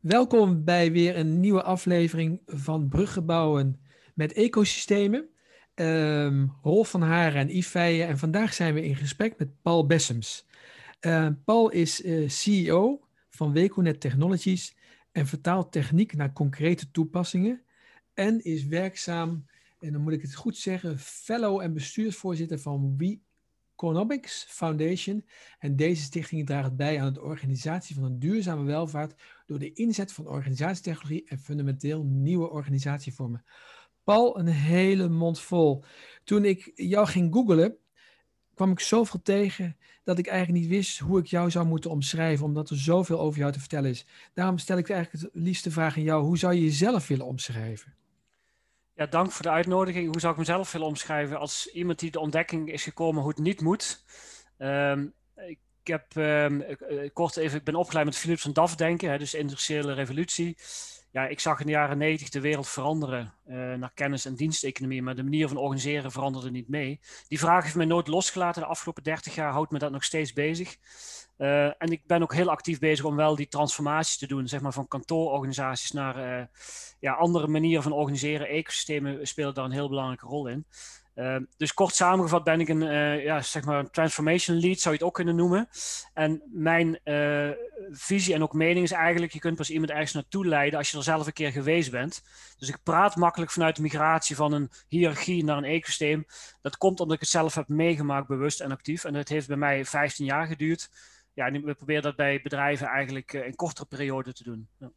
Welkom bij weer een nieuwe aflevering van Bruggebouwen met ecosystemen. Um, van Haren en Yves. En vandaag zijn we in gesprek met Paul Bessems. Uh, Paul is uh, CEO van Weconet Technologies en vertaalt techniek naar concrete toepassingen. En is werkzaam, en dan moet ik het goed zeggen, fellow en bestuursvoorzitter van We Economics Foundation. En deze stichting draagt bij aan de organisatie van een duurzame welvaart door de inzet van organisatietechnologie en fundamenteel nieuwe organisatievormen. Paul, een hele mond vol. Toen ik jou ging googlen, kwam ik zoveel tegen dat ik eigenlijk niet wist hoe ik jou zou moeten omschrijven, omdat er zoveel over jou te vertellen is. Daarom stel ik eigenlijk het liefste vraag aan jou: hoe zou je jezelf willen omschrijven? Ja, dank voor de uitnodiging. Hoe zou ik mezelf willen omschrijven als iemand die de ontdekking is gekomen hoe het niet moet? Um, ik heb um, kort even, ik ben opgeleid met Philips van DAF denken, hè, dus industriële revolutie. Ja, ik zag in de jaren negentig de wereld veranderen uh, naar kennis- en diensteconomie, maar de manier van organiseren veranderde niet mee. Die vraag heeft mij nooit losgelaten. De afgelopen dertig jaar houdt me dat nog steeds bezig. Uh, en ik ben ook heel actief bezig om wel die transformaties te doen, zeg maar van kantoororganisaties naar uh, ja, andere manieren van organiseren. Ecosystemen spelen daar een heel belangrijke rol in. Uh, dus kort samengevat ben ik een, uh, ja, zeg maar een transformation lead, zou je het ook kunnen noemen. En mijn uh, visie en ook mening is eigenlijk, je kunt pas iemand ergens naartoe leiden als je er zelf een keer geweest bent. Dus ik praat makkelijk vanuit de migratie van een hiërarchie naar een ecosysteem. Dat komt omdat ik het zelf heb meegemaakt, bewust en actief. En dat heeft bij mij 15 jaar geduurd. Ja, en we proberen dat bij bedrijven eigenlijk in kortere periode te doen. Ja.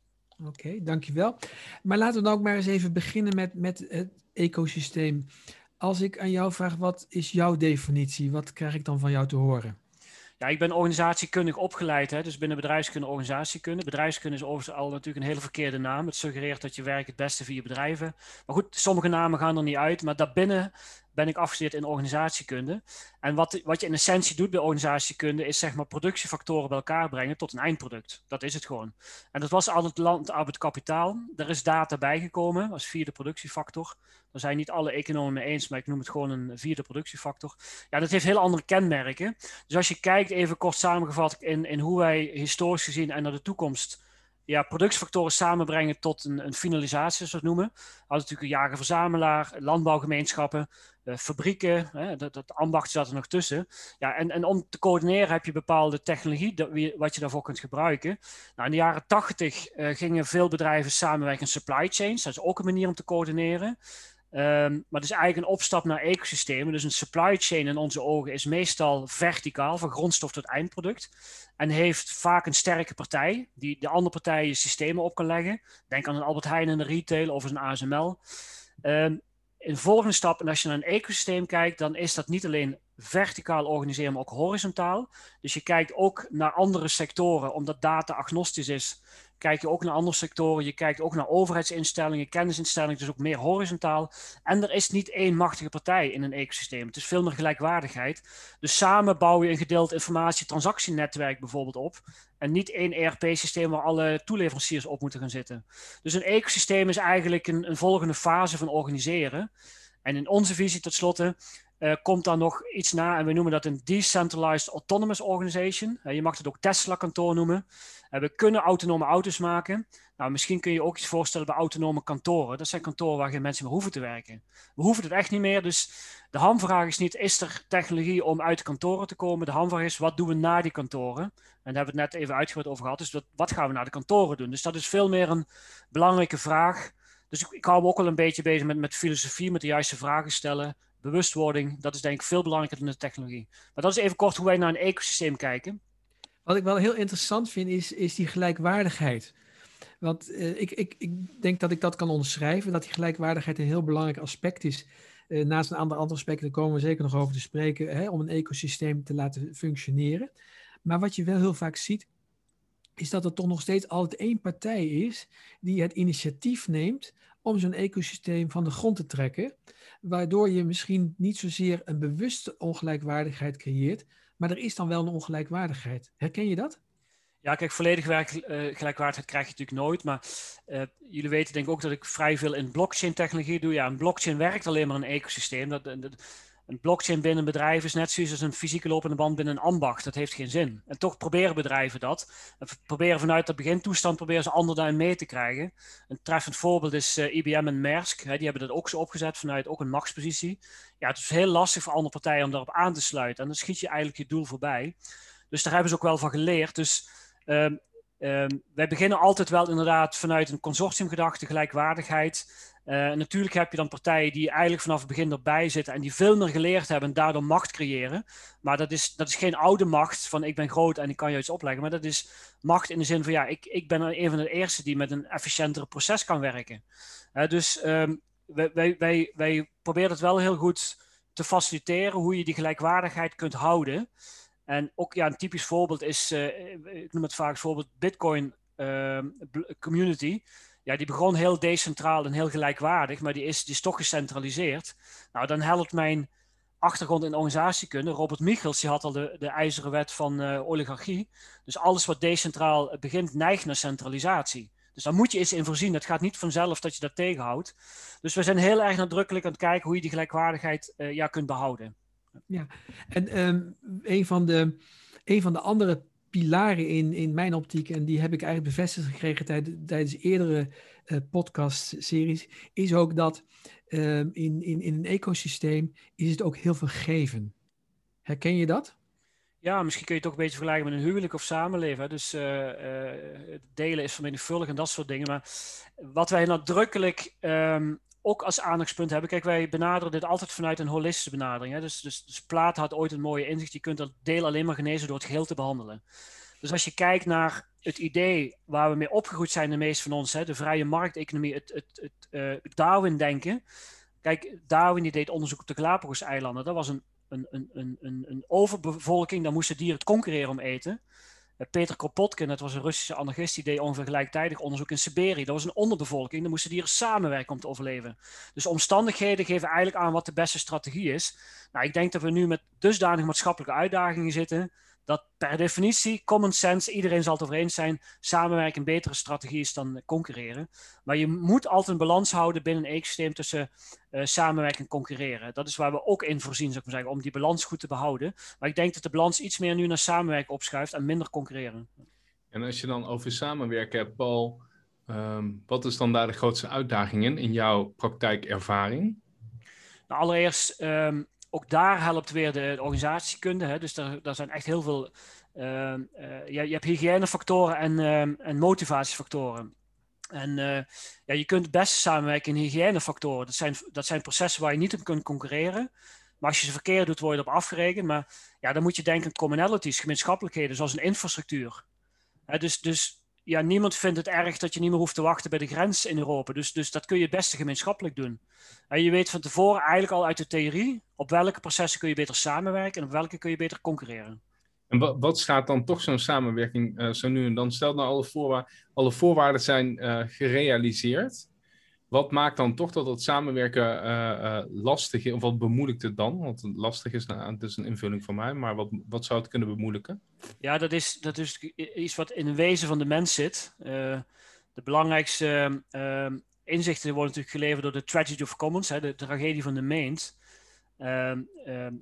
Oké, dankjewel. Maar laten we dan ook maar eens even beginnen met, met het ecosysteem. Als ik aan jou vraag, wat is jouw definitie? Wat krijg ik dan van jou te horen? Ja, ik ben organisatiekundig opgeleid, hè, dus binnen bedrijfskunde organisatiekunde. Bedrijfskunde is overigens al natuurlijk een hele verkeerde naam. Het suggereert dat je werk het beste via bedrijven. Maar goed, sommige namen gaan er niet uit. Maar daarbinnen ben ik afgestudeerd in organisatiekunde. En wat, wat je in essentie doet bij organisatiekunde is zeg maar productiefactoren bij elkaar brengen tot een eindproduct. Dat is het gewoon. En dat was altijd land, arbeid, kapitaal. Er is data bijgekomen als vierde productiefactor. Daar zijn niet alle economen mee eens, maar ik noem het gewoon een vierde productiefactor. Ja, dat heeft heel andere kenmerken. Dus als je kijkt, even kort samengevat, in, in hoe wij historisch gezien en naar de toekomst ja, productiefactoren samenbrengen tot een, een finalisatie, zoals we het noemen. Hadden natuurlijk een jager-verzamelaar, landbouwgemeenschappen, uh, fabrieken, hè, dat, dat ambacht zat er nog tussen. Ja, en, en om te coördineren heb je bepaalde technologie dat, wat je daarvoor kunt gebruiken. Nou, in de jaren tachtig uh, gingen veel bedrijven samenwerken in supply chains. Dat is ook een manier om te coördineren. Um, maar het is eigenlijk een opstap naar ecosystemen. Dus een supply chain in onze ogen is meestal verticaal, van grondstof tot eindproduct. En heeft vaak een sterke partij, die de andere partijen systemen op kan leggen. Denk aan een Albert Heijn in de retail of een ASML. Um, in de volgende stap, en als je naar een ecosysteem kijkt, dan is dat niet alleen verticaal organiseren, maar ook horizontaal. Dus je kijkt ook naar andere sectoren, omdat data agnostisch is. Kijk je ook naar andere sectoren, je kijkt ook naar overheidsinstellingen, kennisinstellingen, dus ook meer horizontaal. En er is niet één machtige partij in een ecosysteem. Het is veel meer gelijkwaardigheid. Dus samen bouw je een gedeeld informatie-transactienetwerk bijvoorbeeld op. En niet één ERP-systeem waar alle toeleveranciers op moeten gaan zitten. Dus een ecosysteem is eigenlijk een, een volgende fase van organiseren. En in onze visie, tot slotte, uh, komt dan nog iets na. En we noemen dat een Decentralized Autonomous Organization. Uh, je mag het ook Tesla-kantoor noemen. Uh, we kunnen autonome auto's maken. Nou, misschien kun je ook iets voorstellen bij autonome kantoren. Dat zijn kantoren waar geen mensen meer hoeven te werken. We hoeven het echt niet meer. Dus de hamvraag is niet, is er technologie om uit kantoren te komen? De hamvraag is, wat doen we na die kantoren? En daar hebben we het net even uitgebreid over gehad. Dus wat, gaan we naar de kantoren doen? Dus dat is veel meer een belangrijke vraag. Dus ik, ik hou me ook al een beetje bezig met, met filosofie, met de juiste vragen stellen bewustwording, dat is denk ik veel belangrijker dan de technologie. Maar dat is even kort hoe wij naar een ecosysteem kijken. Wat ik wel heel interessant vind, is, is die gelijkwaardigheid. Want uh, ik, ik, ik denk dat ik dat kan onderschrijven, dat die gelijkwaardigheid een heel belangrijk aspect is. Uh, naast een aantal andere aspecten, daar komen we zeker nog over te spreken, hè, om een ecosysteem te laten functioneren. Maar wat je wel heel vaak ziet, is dat er toch nog steeds altijd één partij is die het initiatief neemt om zo'n ecosysteem van de grond te trekken, waardoor je misschien niet zozeer een bewuste ongelijkwaardigheid creëert, maar er is dan wel een ongelijkwaardigheid. Herken je dat? Ja, kijk, volledig uh, gelijkwaardigheid krijg je natuurlijk nooit. Maar uh, jullie weten denk ik ook dat ik vrij veel in blockchain technologie doe. Ja, een blockchain werkt alleen maar een ecosysteem. Dat, dat, een blockchain binnen een bedrijf is net zoals als een fysieke lopende band binnen een ambacht. Dat heeft geen zin. En toch proberen bedrijven dat. En proberen vanuit de begintoestand proberen ze anderen mee te krijgen. Een treffend voorbeeld is eh, IBM en Maersk. Hè, die hebben dat ook zo opgezet vanuit ook een machtspositie. Ja, het is heel lastig voor andere partijen om daarop aan te sluiten. En dan schiet je eigenlijk je doel voorbij. Dus daar hebben ze ook wel van geleerd. Dus um, wij beginnen altijd wel inderdaad vanuit een consortiumgedachte, gelijkwaardigheid. Uh, natuurlijk heb je dan partijen die eigenlijk vanaf het begin erbij zitten en die veel meer geleerd hebben en daardoor macht creëren. Maar dat is, dat is geen oude macht van ik ben groot en ik kan je iets opleggen. Maar dat is macht in de zin van ja, ik, ik ben een van de eerste die met een efficiëntere proces kan werken. Uh, dus um, wij, wij, wij, wij proberen het wel heel goed te faciliteren hoe je die gelijkwaardigheid kunt houden. En ook ja, een typisch voorbeeld is, uh, ik noem het vaak voorbeeld Bitcoin ehm, community ja, die begon heel decentraal en heel gelijkwaardig, maar die is, die is toch gecentraliseerd. Nou, dan helpt mijn achtergrond in organisatiekunde. Robert Michels die had al de, de ijzeren wet van uh, oligarchie. Dus alles wat decentraal begint, neigt naar centralisatie. Dus daar moet je eens in voorzien. Het gaat niet vanzelf dat je dat tegenhoudt. Dus we zijn heel erg nadrukkelijk aan het kijken hoe je die gelijkwaardigheid uh, ja, kunt behouden. Ja, en um, een, van de, een van de andere pilaren in, in mijn optiek, en die heb ik eigenlijk bevestigd gekregen tijdens, tijdens eerdere uh, podcast-series, is ook dat uh, in, in, in een ecosysteem is het ook heel veel geven. Herken je dat? Ja, misschien kun je het ook een beetje vergelijken met een huwelijk of samenleven. Dus uh, delen is vermenigvuldigen en dat soort dingen. Maar wat wij nadrukkelijk um, ook als aandachtspunt hebben. Kijk, wij benaderen dit altijd vanuit een holistische benadering. Hè? Dus, dus, dus Plaat had ooit een mooie inzicht. Je kunt dat deel alleen maar genezen door het geheel te behandelen. Dus als je kijkt naar het idee waar we mee opgegroeid zijn, de meeste van ons, hè, de vrije markteconomie, het, het, het uh, Darwin-denken. Kijk, Darwin die deed onderzoek op de Galapagos-eilanden. Dat was een, een, een, een, een overbevolking, daar moesten dieren concurreren om eten. Eh, Peter Kropotkin, dat was een Russische anarchist, die deed ongeveer gelijktijdig onderzoek in Siberië. Dat was een onderbevolking, daar moesten dieren samenwerken om te overleven. Dus omstandigheden geven eigenlijk aan wat de beste strategie is. Nou, ik denk dat we nu met dusdanig maatschappelijke uitdagingen zitten, dat per definitie, common sense, iedereen zal het over eens zijn, samenwerken een betere strategie is dan concurreren. Maar je moet altijd een balans houden binnen een ecosysteem tussen uh, samenwerken en concurreren. Dat is waar we ook in voorzien, zou ik maar zeggen, om die balans goed te behouden. Maar ik denk dat de balans iets meer nu naar samenwerken opschuift en minder concurreren. En als je dan over samenwerken hebt, Paul, um, wat is dan daar de grootste uitdagingen in jouw praktijkervaring? Nou, allereerst um, ook daar helpt weer de organisatiekunde. Hè? Dus daar, zijn echt heel veel. Uh, uh, je, je, hebt hygiënefactoren en, uh, en motivatiefactoren. En eh, ja, je kunt het beste samenwerken in hygiënefactoren. Dat zijn, dat zijn processen waar je niet op kunt concurreren. Maar als je ze verkeerd doet, word je erop afgerekend. Maar ja, dan moet je denken aan commonalities, gemeenschappelijkheden, zoals een infrastructuur. dus, dus ja, niemand vindt het erg dat je niet meer hoeft te wachten bij de grens in Europa. Dus, dus dat kun je het beste gemeenschappelijk doen. En je weet van tevoren eigenlijk al uit de theorie op welke processen kun je beter samenwerken en op welke kun je beter concurreren. En wat, staat dan toch zo'n samenwerking uh, zo nu en dan? Stel nou alle, alle voorwaarden zijn uh, gerealiseerd wat maakt dan toch dat het samenwerken uh, uh, lastig is? Of wat bemoeilijkt het dan? Want lastig is, nou, het is een invulling van mij, maar wat, wat zou het kunnen bemoeilijken? Ja, dat is, dat is iets wat in het wezen van de mens zit. Uh, de belangrijkste inzichten worden natuurlijk geleverd door de Tragedy of Commons, hè, de, tragedie van de meent.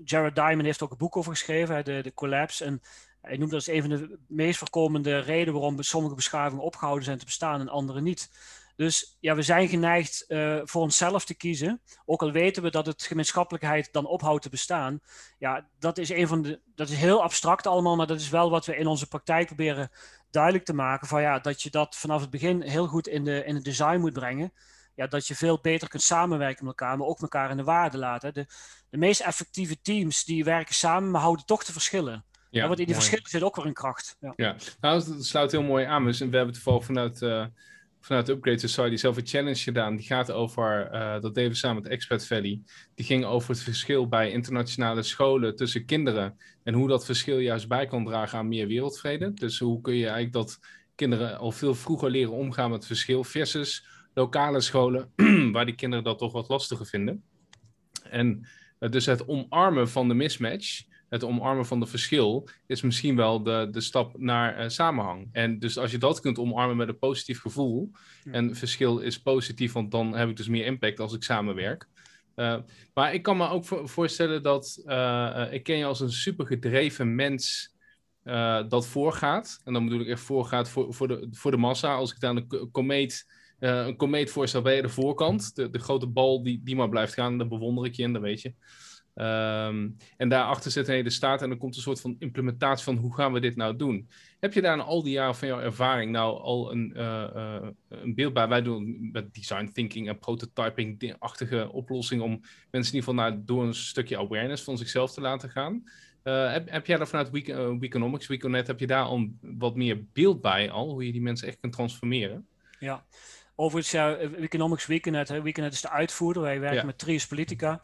Jared Diamond heeft ook een boek over geschreven, de, de Collapse. En hij noemt dat als een van de meest voorkomende redenen waarom sommige beschavingen opgehouden zijn te bestaan en andere niet. Dus ja, we zijn geneigd uh, voor onszelf te kiezen. Ook al weten we dat het gemeenschappelijkheid dan ophoudt te bestaan. Ja, dat is, een van de, dat is heel abstract allemaal, maar dat is wel wat we in onze praktijk proberen duidelijk te maken. Van ja, dat je dat vanaf het begin heel goed in, de, in het design moet brengen. Ja, dat je veel beter kunt samenwerken met elkaar, maar ook elkaar in de waarde laten. De, de meest effectieve teams die werken samen, maar houden toch de verschillen. Ja, want in die verschillen zit ook weer een kracht. Ja, ja. nou, dat sluit heel mooi aan. We hebben het toevallig vanuit... Uh vanuit de Upgrade Society zelf een challenge gedaan. Die gaat over, uh, dat deden we samen met Expert Valley. Die ging over het verschil bij internationale scholen tussen kinderen. En hoe dat verschil juist bij kan dragen aan meer wereldvrede. Dus hoe kun je eigenlijk dat kinderen al veel vroeger leren omgaan met het verschil. Versus lokale scholen, waar die kinderen dat toch wat lastiger vinden. En uh, dus het omarmen van de mismatch het omarmen van de verschil is misschien wel de, de stap naar uh, samenhang. En dus als je dat kunt omarmen met een positief gevoel, en verschil is positief, want dan heb ik dus meer impact als ik samenwerk, maar ik kan me ook voorstellen dat ik ken je als een super gedreven mens dat voorgaat. En dan bedoel ik echt voorgaat voor, voor, de, voor de massa. Als ik daar een komeet, een komeet voorstel, je de voorkant. De, de grote bal die, die maar blijft gaan, daar bewonder ik je in, dat weet je. Um, en daarachter zit een hele staat en dan komt een soort van implementatie van hoe gaan we dit nou doen. Heb je daar in al die jaren van jouw ervaring nou al een, uh, uh, een beeld bij? Wij doen met design thinking en prototyping-achtige oplossingen om mensen in ieder geval naar, door een stukje awareness van zichzelf te laten gaan. Uh, heb, heb jij daar vanuit Week, Weekonomics, Weekonet, heb je daar al wat meer beeld bij al, hoe je die mensen echt kunt transformeren? Ja, Overigens, ja, Economics Weekend, Weekend is de uitvoerder. Wij werken met Trius Politica.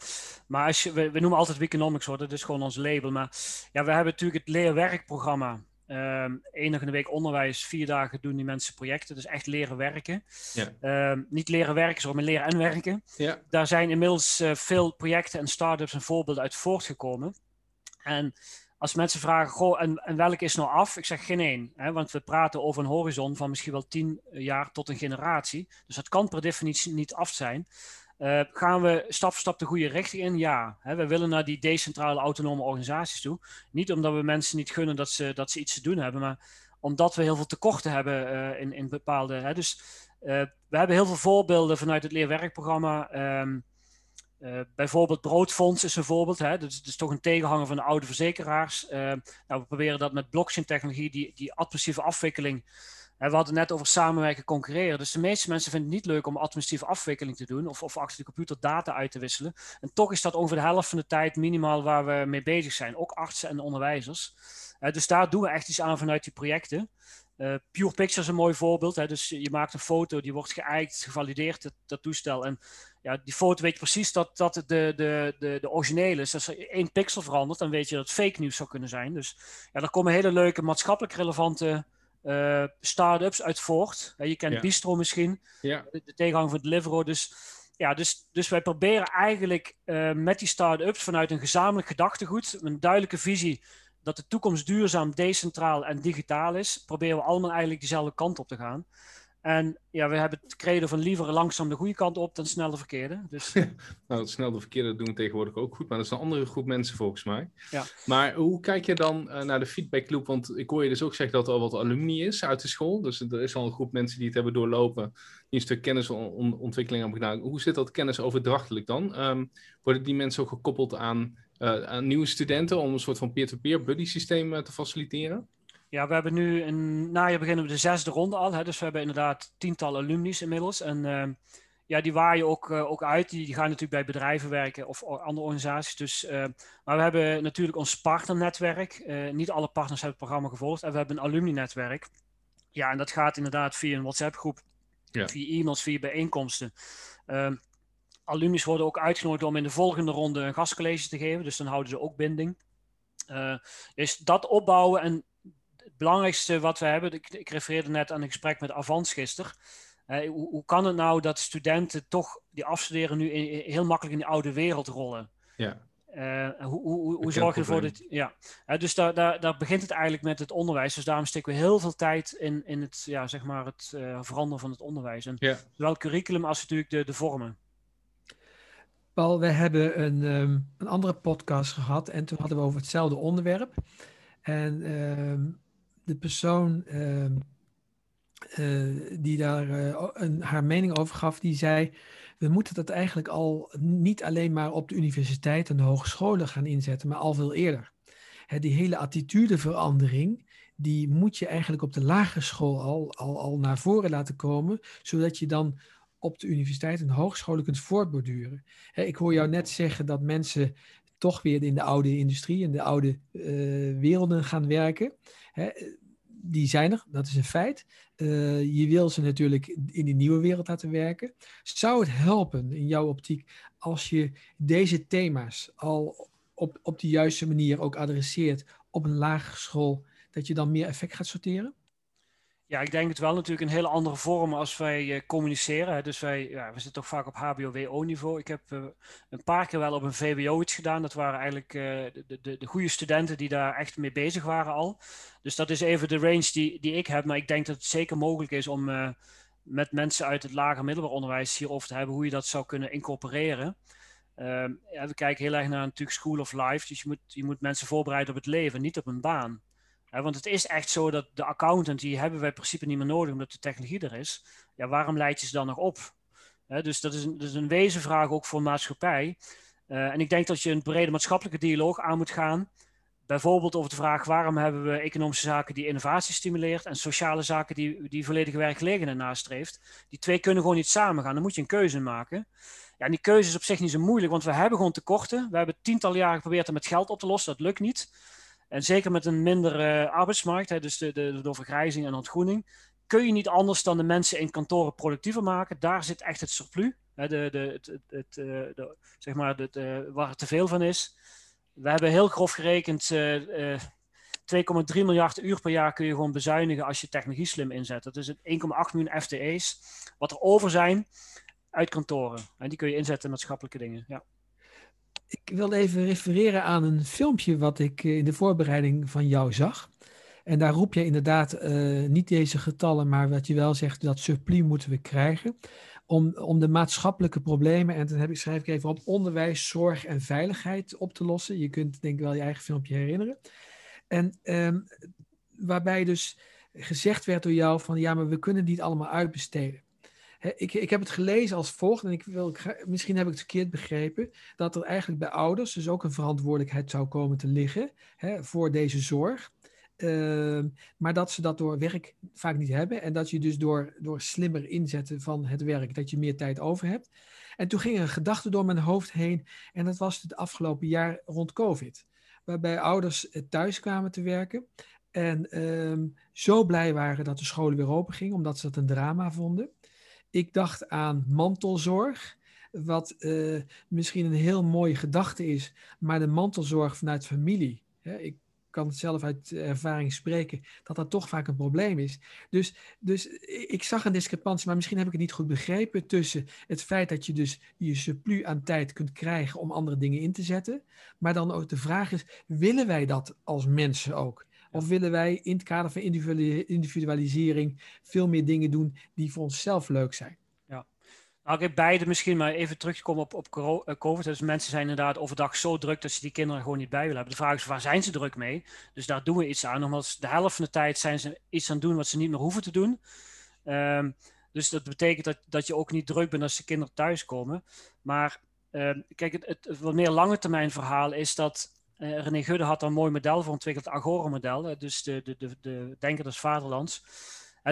Maar als je, we, we, noemen altijd Weekonomics, hoor, dat is gewoon ons label. Maar ja, we hebben natuurlijk het leerwerkprogramma. Um, in de week onderwijs, vier dagen doen die mensen projecten. Dus echt leren werken. Ja. Um, niet leren werken, maar leren en werken. Ja. Daar zijn inmiddels uh, veel projecten en start-ups en voorbeelden uit voortgekomen. En als mensen vragen, goh, en, en welke is nou af? Ik zeg geen één. Hè, want we praten over een horizon van misschien wel tien jaar tot een generatie. Dus dat kan per definitie niet af zijn. Uh, gaan we stap voor stap de goede richting in? Ja. Hè, we willen naar die decentrale autonome organisaties toe. Niet omdat we mensen niet gunnen dat ze, dat ze iets te doen hebben, maar omdat we heel veel tekorten hebben uh, in, in bepaalde. Hè, dus uh, we hebben heel veel voorbeelden vanuit het leerwerkprogramma. Um, uh, bijvoorbeeld Broodfonds is een voorbeeld. Hè? Dat, is, toch een tegenhanger van de oude verzekeraars. Uh, nou, we proberen dat met blockchain-technologie, die, die administratieve afwikkeling. We hadden net over samenwerken, concurreren. Dus de meeste mensen vinden het niet leuk om administratieve afwikkeling te doen of, of achter de computer data uit te wisselen. En toch is dat ongeveer de helft van de tijd minimaal waar we mee bezig zijn. Ook artsen en onderwijzers. Uh, dus daar doen we echt iets aan vanuit die projecten. Uh, Pure Picture is een mooi voorbeeld. Hè? Dus je maakt een foto, die wordt geëikt, gevalideerd, dat, dat toestel. En ja, die foto weet je precies dat, dat de, de, de, de origineel is. Als er één pixel verandert, dan weet je dat het fake nieuws zou kunnen zijn. Dus ja, daar komen hele leuke maatschappelijk relevante uh, start-ups uit voort. je kent Bistro misschien, ja. de, de tegenhanger van Deliveroo. Dus, ja, dus, dus wij proberen eigenlijk uh, met die start-ups vanuit een gezamenlijk gedachtegoed, een duidelijke visie dat de toekomst duurzaam, decentraal en digitaal is, proberen we allemaal eigenlijk dezelfde kant op te gaan. En ja, we hebben het credo van liever langzaam de goede kant op dan snel de verkeerde. Dus... nou, het snel de verkeerde doen we tegenwoordig ook goed, maar dat is een andere groep mensen volgens mij. Ja. Maar hoe kijk je dan uh, naar de feedbackloop? Want ik hoor je dus ook zeggen dat er al wat alumni is uit de school. Dus er is al een groep mensen die het hebben doorlopen, die een stuk kennisontwikkeling hebben gedaan. Hoe zit dat kennisoverdrachtelijk dan? Um, worden die mensen ook gekoppeld aan, uh, aan nieuwe studenten om een soort van peer-to-peer buddy systeem uh, te faciliteren? Ja, we hebben nu een najaar beginnen we de zesde ronde al. Hè, dus we hebben inderdaad tientallen alumni's inmiddels. En uh, ja, die waaien ook, uh, ook uit. Die, die, gaan natuurlijk bij bedrijven werken of andere organisaties. Dus, uh, maar we hebben natuurlijk ons partnernetwerk. niet alle partners hebben het programma gevolgd. En we hebben een alumni-netwerk. Ja, en dat gaat inderdaad via een WhatsApp-groep, ja. via e-mails, via bijeenkomsten. Alumni's worden ook uitgenodigd om in de volgende ronde een gastcollege te geven. Dus dan houden ze ook binding. dus dat opbouwen en het belangrijkste wat we hebben, ik, ik refereerde net aan een gesprek met Avans gisteren. Uh, hoe, hoe, kan het nou dat studenten toch die afstuderen nu in, heel makkelijk in de oude wereld rollen? Ja. Uh, hoe, hoe, hoe zorg je ervoor dat. Ja, uh, dus daar, daar, daar begint het eigenlijk met het onderwijs. Dus daarom steken we heel veel tijd in, in het, ja, zeg maar het uh, veranderen van het onderwijs. En ja. Zowel curriculum als natuurlijk de, de vormen. Paul, we hebben een, um, een andere podcast gehad en toen hadden we over hetzelfde onderwerp. En um, de persoon uh, uh, die daar uh, een, haar mening over gaf, die zei: We moeten dat eigenlijk al niet alleen maar op de universiteit en de hogescholen gaan inzetten, maar al veel eerder. Die hele attitudeverandering, die moet je eigenlijk op de lagere school al, al, al naar voren laten komen, zodat je dan op de universiteit en de hogescholen kunt voortborduren. Ik hoor jou net zeggen dat mensen toch weer in de oude industrie, in de oude uh, werelden gaan werken. Die zijn er, dat is een feit. Uh, je wil ze natuurlijk in die nieuwe wereld laten werken. Zou het helpen in jouw optiek als je deze thema's al op, op de juiste manier ook adresseert op een lagere school, dat je dan meer effect gaat sorteren? Ja, ik denk het wel natuurlijk een hele andere vorm als wij uh, communiceren. Dus wij, ja, we zitten toch vaak op HBO-WO-niveau. Ik heb uh, een paar keer wel op een VWO iets gedaan. Dat waren eigenlijk uh, de, de, de goede studenten die daar echt mee bezig waren al. Dus dat is even de range die, die ik heb. Maar ik denk dat het zeker mogelijk is om met mensen uit het lager middelbaar onderwijs hierover te hebben hoe je dat zou kunnen incorporeren. Ehm, ja, we kijken heel erg naar natuurlijk school of life. Dus je moet, je moet mensen voorbereiden op het leven, niet op een baan. Want het is echt zo dat de accountant, die hebben wij in principe niet meer nodig omdat de technologie er is. Ja, waarom leid je ze dan nog op? dus dat is, een, een wezenvraag ook voor maatschappij. Uh, en ik denk dat je een brede maatschappelijke dialoog aan moet gaan. Bijvoorbeeld over de vraag waarom hebben we economische zaken die innovatie stimuleert en sociale zaken die, die volledige werkgelegenheid nastreeft. Die twee kunnen gewoon niet samengaan. Dan moet je een keuze maken. Ja, en die keuze is op zich niet zo moeilijk, want we hebben gewoon tekorten. We hebben tientallen jaren geprobeerd het met geld op te lossen. Dat lukt niet. En zeker met een mindere arbeidsmarkt, hè, dus de, de, de vergrijzing en ontgroening, kun je niet anders dan de mensen in kantoren productiever maken. Daar zit echt het surplus. Hè, de, de, het, het, het, eh, zeg maar het, eh, waar er te veel van is. We hebben heel grof gerekend, uh, uh, 2,3 miljard uur per jaar kun je gewoon bezuinigen als je technologie slim inzet. Dat is 1,8 miljoen FTE's, wat er over zijn uit kantoren. En die kun je inzetten in maatschappelijke dingen. Ja. Ik wil even refereren aan een filmpje wat ik in de voorbereiding van jou zag. En daar roep je inderdaad uh, niet deze getallen, maar wat je wel zegt, dat surplus moeten we krijgen. Om, om de maatschappelijke problemen, en dan heb ik, schrijf ik even op, onderwijs, zorg en veiligheid op te lossen. Je kunt denk ik wel je eigen filmpje herinneren. En um, waarbij dus gezegd werd door jou van ja, maar we kunnen niet allemaal uitbesteden. Ik, ik, heb het gelezen als volgt, en ik wil, misschien heb ik het verkeerd begrepen, dat er eigenlijk bij ouders dus ook een verantwoordelijkheid zou komen te liggen voor deze zorg. Ehm, maar dat ze dat door werk vaak niet hebben. En dat je dus door, door slimmer inzetten van het werk, dat je meer tijd over hebt. En toen ging er een gedachte door mijn hoofd heen. En dat was het afgelopen jaar rond COVID. Waarbij ouders thuis kwamen te werken. En ehm, zo blij waren dat de scholen weer open gingen, omdat ze dat een drama vonden. Ik dacht aan mantelzorg wat uh, misschien een heel mooie gedachte is, maar de mantelzorg vanuit familie. Hè, ik kan het zelf uit ervaring spreken, dat dat toch vaak een probleem is. Dus, dus ik zag een discrepantie, maar misschien heb ik het niet goed begrepen tussen het feit dat je dus je surplus aan tijd kunt krijgen om andere dingen in te zetten. Maar dan ook de vraag is, willen wij dat als mensen ook? Of willen wij in het kader van individualisering veel meer dingen doen die voor onszelf leuk zijn? Nou, heb beide misschien, maar even terugkomen op, op eh, COVID. Dus mensen zijn inderdaad overdag zo druk dat ze die kinderen gewoon niet bij willen hebben. De vraag is, waar zijn ze druk mee? Dus daar doen we iets aan. Omdat de helft van de tijd zijn ze iets aan het doen wat ze niet meer hoeven te doen. Um, dus dat betekent dat, dat je ook niet druk bent als de kinderen thuiskomen. Maar um, kijk, het, het, wat meer lange termijn verhaal is dat uh, René Gudde had een mooi model voor ontwikkeld, het Agora-model. Dus de, de, de, de Denker des Vaderlands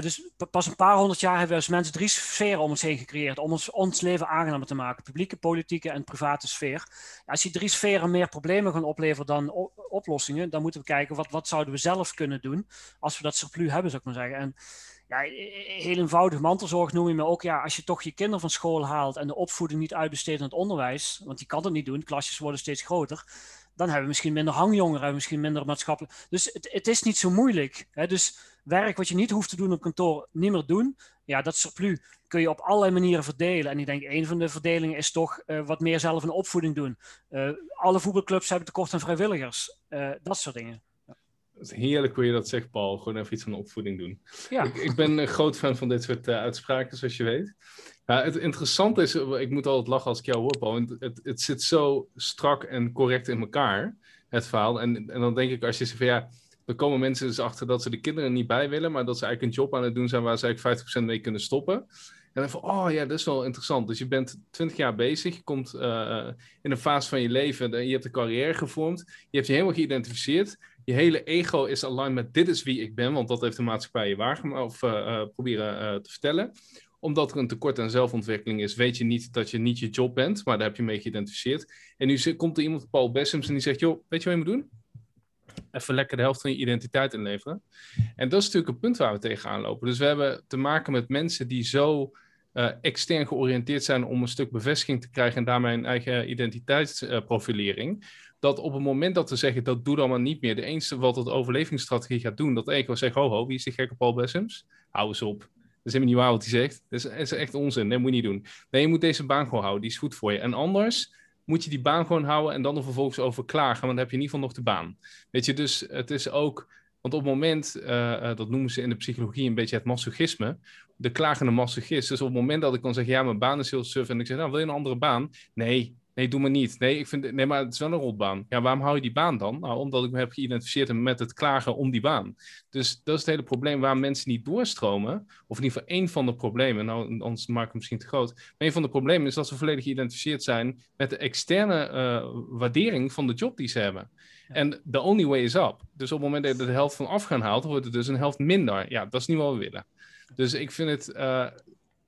dus pas een paar honderd jaar hebben we als mensen drie sferen om ons heen gecreëerd. Om ons, ons leven aangenamer te maken. Publieke, politieke en private sfeer. als die drie sferen meer problemen gaan opleveren dan oplossingen. Dan moeten we kijken wat, wat zouden we zelf kunnen doen. Als we dat surplus hebben zou ik maar zeggen. En ja, heel eenvoudig mantelzorg noem je me ook. Ja, als je toch je kinderen van school haalt. En de opvoeding niet uitbesteedt aan het onderwijs. Want die kan het niet doen. Klasjes worden steeds groter dan hebben we misschien minder hangjongeren, misschien minder maatschappelijk. Dus het, het is niet zo moeilijk. Hè? Dus werk wat je niet hoeft te doen op kantoor, niet meer doen. Ja, dat surplus kun je op allerlei manieren verdelen. En ik denk, een van de verdelingen is toch uh, wat meer zelf een opvoeding doen. Uh, alle voetbalclubs hebben tekort aan vrijwilligers. Uh, dat soort dingen. Is heerlijk hoe je dat zegt, Paul. Gewoon even iets van opvoeding doen. Ja. Ik, ik ben een groot fan van dit soort uitspraken, zoals je weet. Ja, het interessante is, ik moet altijd lachen als ik jou hoor, Paul. Het, het, het zit zo strak en correct in elkaar, het verhaal. En, en dan denk ik, als je zegt van ja, er komen mensen dus achter dat ze de kinderen niet bij willen, maar dat ze eigenlijk een job aan het doen zijn waar ze eigenlijk 50% mee kunnen stoppen. En dan van, oh ja, dat is wel interessant. Dus je bent 20 jaar bezig, je komt uh, in een fase van je leven, je hebt een carrière gevormd, je hebt je helemaal geïdentificeerd. Je hele ego is aligned met dit is wie ik ben, want dat heeft de maatschappij je waargemaakt of uh, proberen te vertellen omdat er een tekort aan zelfontwikkeling is, weet je niet dat je niet je job bent, maar daar heb je mee geïdentificeerd. En nu komt er iemand, Paul Bessems, en die zegt, joh, weet je wat je moet doen? Even lekker de helft van je identiteit inleveren. En dat is natuurlijk een punt waar we tegenaan lopen. Dus we hebben te maken met mensen die zo uh, extern georiënteerd zijn om een stuk bevestiging te krijgen en daarmee een eigen identiteitsprofilering. dat op het moment dat we zeggen dat doe dan maar niet meer, de enige wat het overlevingsstrategie gaat doen, dat ego zegt: ho, ho, wie is die gekke Paul Bessems? Hou eens op is helemaal niet waar wat hij zegt. Dat is, echt onzin. Dat moet je niet doen. Nee, je moet deze baan gewoon houden. Die is goed voor je. En anders moet je die baan gewoon houden en dan er vervolgens over klagen. Want dan heb je in ieder geval nog de baan. Weet je, dus het is ook... Want op het moment, uh, dat noemen ze in de psychologie een beetje het masochisme, de klagende masochist. Dus op het moment dat ik dan zeg, ja, mijn baan is heel suf en ik zeg, nou, wil je een andere baan? Nee, Nee, doe maar niet. Nee, ik vind, nee, maar het is wel een rotbaan. Ja, waarom hou je die baan dan? Nou, omdat ik me heb geïdentificeerd met het klagen om die baan. Dus dat is het hele probleem waarom mensen niet doorstromen. Of in ieder geval één van de problemen. Nou, anders maak ik het misschien te groot. Maar een van de problemen is dat ze volledig geïdentificeerd zijn met de externe uh, waardering van de job die ze hebben. En the only way is up. Dus op het moment dat je de helft van af gaan haalt, wordt het dus een helft minder. Ja, dat is niet wat we willen. Dus ik vind het, uh,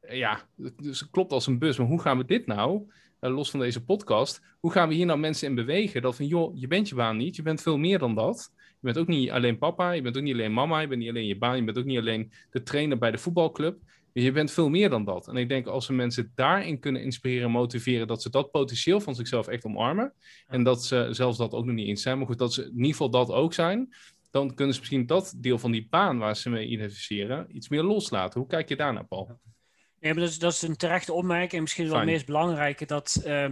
ja, dus het klopt als een bus. Maar hoe gaan we dit nou? Eh, los van deze podcast, hoe gaan we hier nou mensen in bewegen? Dat van, joh, je bent je baan niet, je bent veel meer dan dat. Je bent ook niet alleen papa, je bent ook niet alleen mama, je bent niet alleen je baan, je bent ook niet alleen de trainer bij de voetbalclub. Je bent veel meer dan dat. En ik denk als we mensen daarin kunnen inspireren en motiveren, dat ze dat potentieel van zichzelf echt omarmen. En dat ze zelfs dat ook nog niet eens zijn, maar goed, dat ze in ieder geval dat ook zijn. Dan kunnen ze misschien dat deel van die baan waar ze mee identificeren iets meer loslaten. Hoe kijk je daar naar, Paul? Ja, maar dat is, dat is een terechte opmerking. En misschien wel het meest belangrijke. Dat, uh,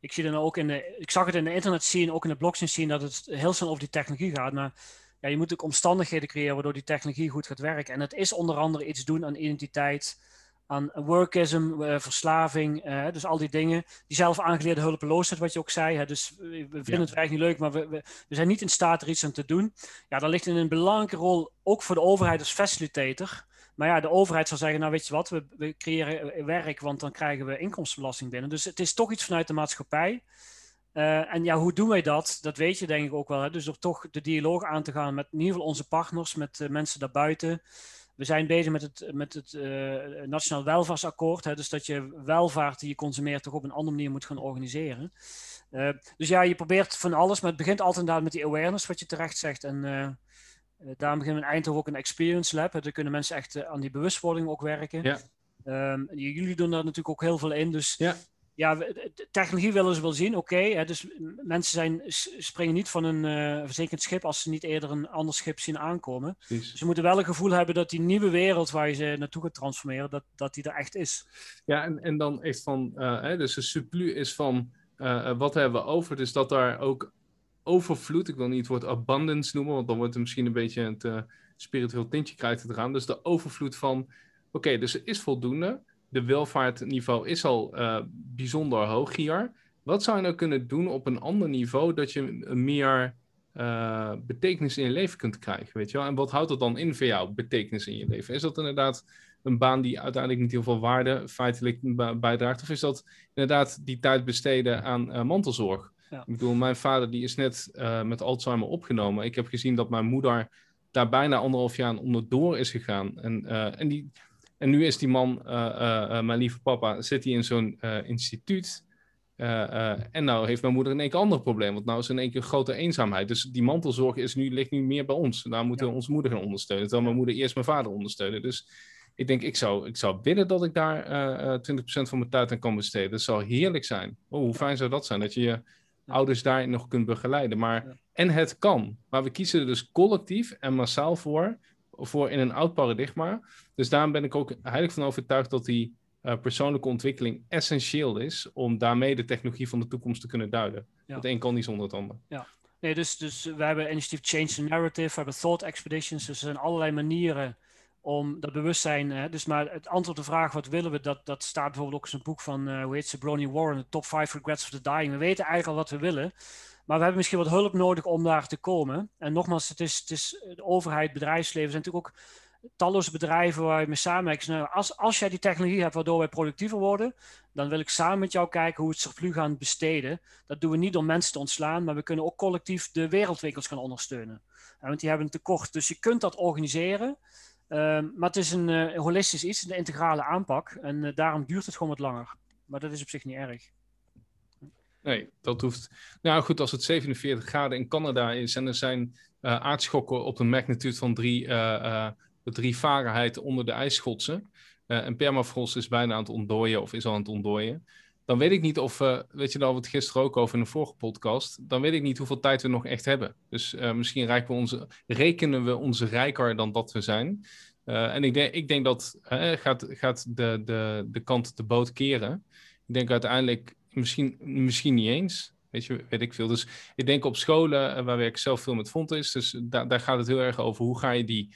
ik, zie dan ook in de, ik zag het in de internet zien, ook in de blockchain zien, dat het heel snel over die technologie gaat. Maar ja, je moet ook omstandigheden creëren waardoor die technologie goed gaat werken. En dat is onder andere iets doen aan identiteit, aan workism, uh, verslaving. Uh, dus al die dingen. Die zelf aangeleerde hulpeloosheid, wat je ook zei. Hè, dus we vinden ja. het eigenlijk niet leuk, maar we, we, we, zijn niet in staat er iets aan te doen. Ja, daar ligt in een belangrijke rol ook voor de overheid als facilitator. Maar ja, de overheid zal zeggen, nou weet je wat, we, we creëren eh, werk, want dan krijgen we inkomstenbelasting binnen. Dus het is toch iets vanuit de maatschappij. Uh, en ja, hoe doen wij dat? Dat weet je denk ik ook wel. Hè? Dus door toch de dialoog aan te gaan met in ieder geval onze partners, met mensen daarbuiten. We zijn bezig met het, met het uh, Nationaal Welvaartsakkoord. Hè? Dus dat je welvaart die je consumeert toch op een andere manier moet gaan organiseren. dus ja, je probeert van alles, maar het begint altijd inderdaad met die awareness, wat je terecht zegt. En uh, daarom beginnen we in Eindhoven ook een experience lab. Daar kunnen mensen echt aan die bewustwording ook werken. Ja. Um, jullie doen daar natuurlijk ook heel veel in. Dus ja, ja technologie willen ze wel zien, oké. dus mensen zijn, springen niet van een uh, verzekerd schip als ze niet eerder een ander schip zien aankomen. Precies. Ze moeten wel een gevoel hebben dat die nieuwe wereld waar je ze naartoe gaat transformeren, dat, dat die er echt is. Ja, en, en dan echt van, hè, dus de supplu is van, wat hebben we over? Dus dat daar ook overvloed. Ik wil niet het woord abundance noemen, want dan wordt het misschien een beetje uh, spiritueel tintje krijgt het eraan. Dus de overvloed van, oké, dus er is voldoende. De welvaartniveau is al uh, bijzonder hoog hier. Wat zou je nou kunnen doen op een ander niveau dat je meer uh, betekenis in je leven kunt krijgen, weet je wel? En wat houdt dat dan in voor jou, betekenis in je leven? Is dat inderdaad een baan die uiteindelijk niet heel veel waarde feitelijk bijdraagt? Of is dat inderdaad die tijd besteden aan mantelzorg? Ja. Ik bedoel, mijn vader die is net met Alzheimer opgenomen. Ik heb gezien dat mijn moeder daar bijna anderhalf jaar onderdoor is gegaan. En, en, die, en nu is die man, uh, mijn lieve papa, zit hij in zo'n instituut. en nou heeft mijn moeder in één keer een ander probleem. Want nou is er in één keer grote eenzaamheid. Dus die mantelzorg is nu, ligt nu meer bij ons. Daar moeten we onze moeder gaan ondersteunen. Terwijl mijn moeder eerst mijn vader ondersteunen. Dus ik denk, ik zou, ik zou willen dat ik daar 20% van mijn tijd aan kan besteden. Dat zou heerlijk zijn. Oh, hoe fijn zou dat zijn? Dat je je ouders daarin nog kunt begeleiden. Maar, En het kan. Maar we kiezen er dus collectief en massaal voor, voor in een oud paradigma. Dus daarom ben ik ook heilig van overtuigd dat die uh, persoonlijke ontwikkeling essentieel is om daarmee de technologie van de toekomst te kunnen duiden. Ja. Het een kan niet zonder het ander. Ja. Nee, dus, dus we hebben initiatief Change the Narrative, we hebben Thought Expeditions. Dus er zijn allerlei manieren om dat bewustzijn. Hè, dus maar het antwoord op de vraag wat willen we, dat, dat staat bijvoorbeeld ook in een boek van, uh, hoe heet ze, Bronnie Warren, de Top 5 Regrets of the Dying. We weten eigenlijk al wat we willen, maar we hebben misschien wat hulp nodig om daar te komen. En nogmaals, het is, het is de overheid, bedrijfsleven, zijn natuurlijk ook talloze bedrijven waar je mee samenwerkt. Nou, als, als jij die technologie hebt waardoor wij productiever worden, dan wil ik samen met jou kijken hoe we het surplus gaan besteden. Dat doen we niet door mensen te ontslaan, maar we kunnen ook collectief de wereldwinkels gaan ondersteunen. want die hebben een tekort. Dus je kunt dat organiseren. Ehm, maar het is een uh, holistisch iets, een integrale aanpak. En uh, daarom duurt het gewoon wat langer. Maar dat is op zich niet erg. Nee, dat hoeft. Nou goed, als het 47 graden in Canada is en er zijn uh, aardschokken op een magnitude van 3 drie Fahrenheit onder de ijsschotsen. en permafrost is bijna aan het ontdooien of is al aan het ontdooien. Dan weet ik niet of, weet je, daar we het gisteren ook over in een vorige podcast. Dan weet ik niet hoeveel tijd we nog echt hebben. Dus misschien we onze, rekenen we onze rijker dan dat we zijn. Uh, en ik denk, ik denk dat uh, gaat, gaat de, de, de kant de boot keren. Ik denk uiteindelijk misschien, misschien niet eens. Weet je, weet ik veel. Dus ik denk op scholen, uh, waar ik zelf veel met is, dus daar, daar gaat het heel erg over hoe ga je die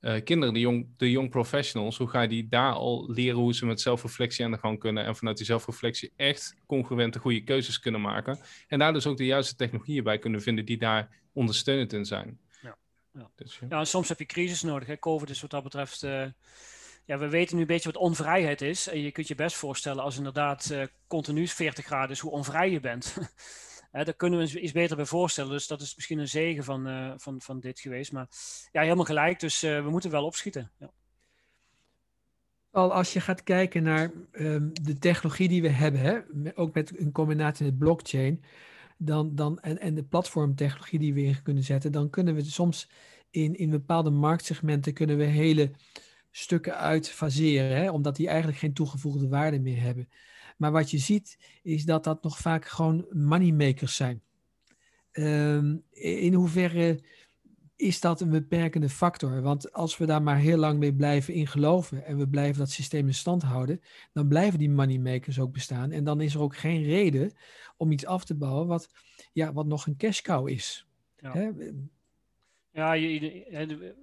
uh, kinderen, de young, de young professionals, hoe ga je die daar al leren hoe ze met zelfreflectie aan de gang kunnen en vanuit die zelfreflectie echt congruente goede keuzes kunnen maken. En daar dus ook de juiste technologieën bij kunnen vinden die daar ondersteunend in zijn. Ja, ja. Dus, ja. ja en soms heb je crisis nodig. Hè? COVID is wat dat betreft. Uh, ja, we weten nu een beetje wat onvrijheid is. En je kunt je best voorstellen als inderdaad uh, continu 40 graden is, hoe onvrij je bent. Daar kunnen we ons iets beter bij voorstellen. Dus dat is misschien een zegen van, uh, van, van dit geweest. Maar ja, helemaal gelijk. Dus uh, we moeten wel opschieten. Ja. Al als je gaat kijken naar um, de technologie die we hebben, hè, ook met een combinatie met blockchain, dan, dan, en, en de platformtechnologie die we in kunnen zetten, dan kunnen we soms in, in bepaalde marktsegmenten kunnen we hele stukken uitfaseren, hè, omdat die eigenlijk geen toegevoegde waarde meer hebben. Maar wat je ziet, is dat dat nog vaak gewoon moneymakers zijn. Um, in hoeverre is dat een beperkende factor? Want als we daar maar heel lang mee blijven in geloven en we blijven dat systeem in stand houden, dan blijven die moneymakers ook bestaan. En dan is er ook geen reden om iets af te bouwen wat, ja, wat nog een cash cow is. Ja. Hè? Ja, je,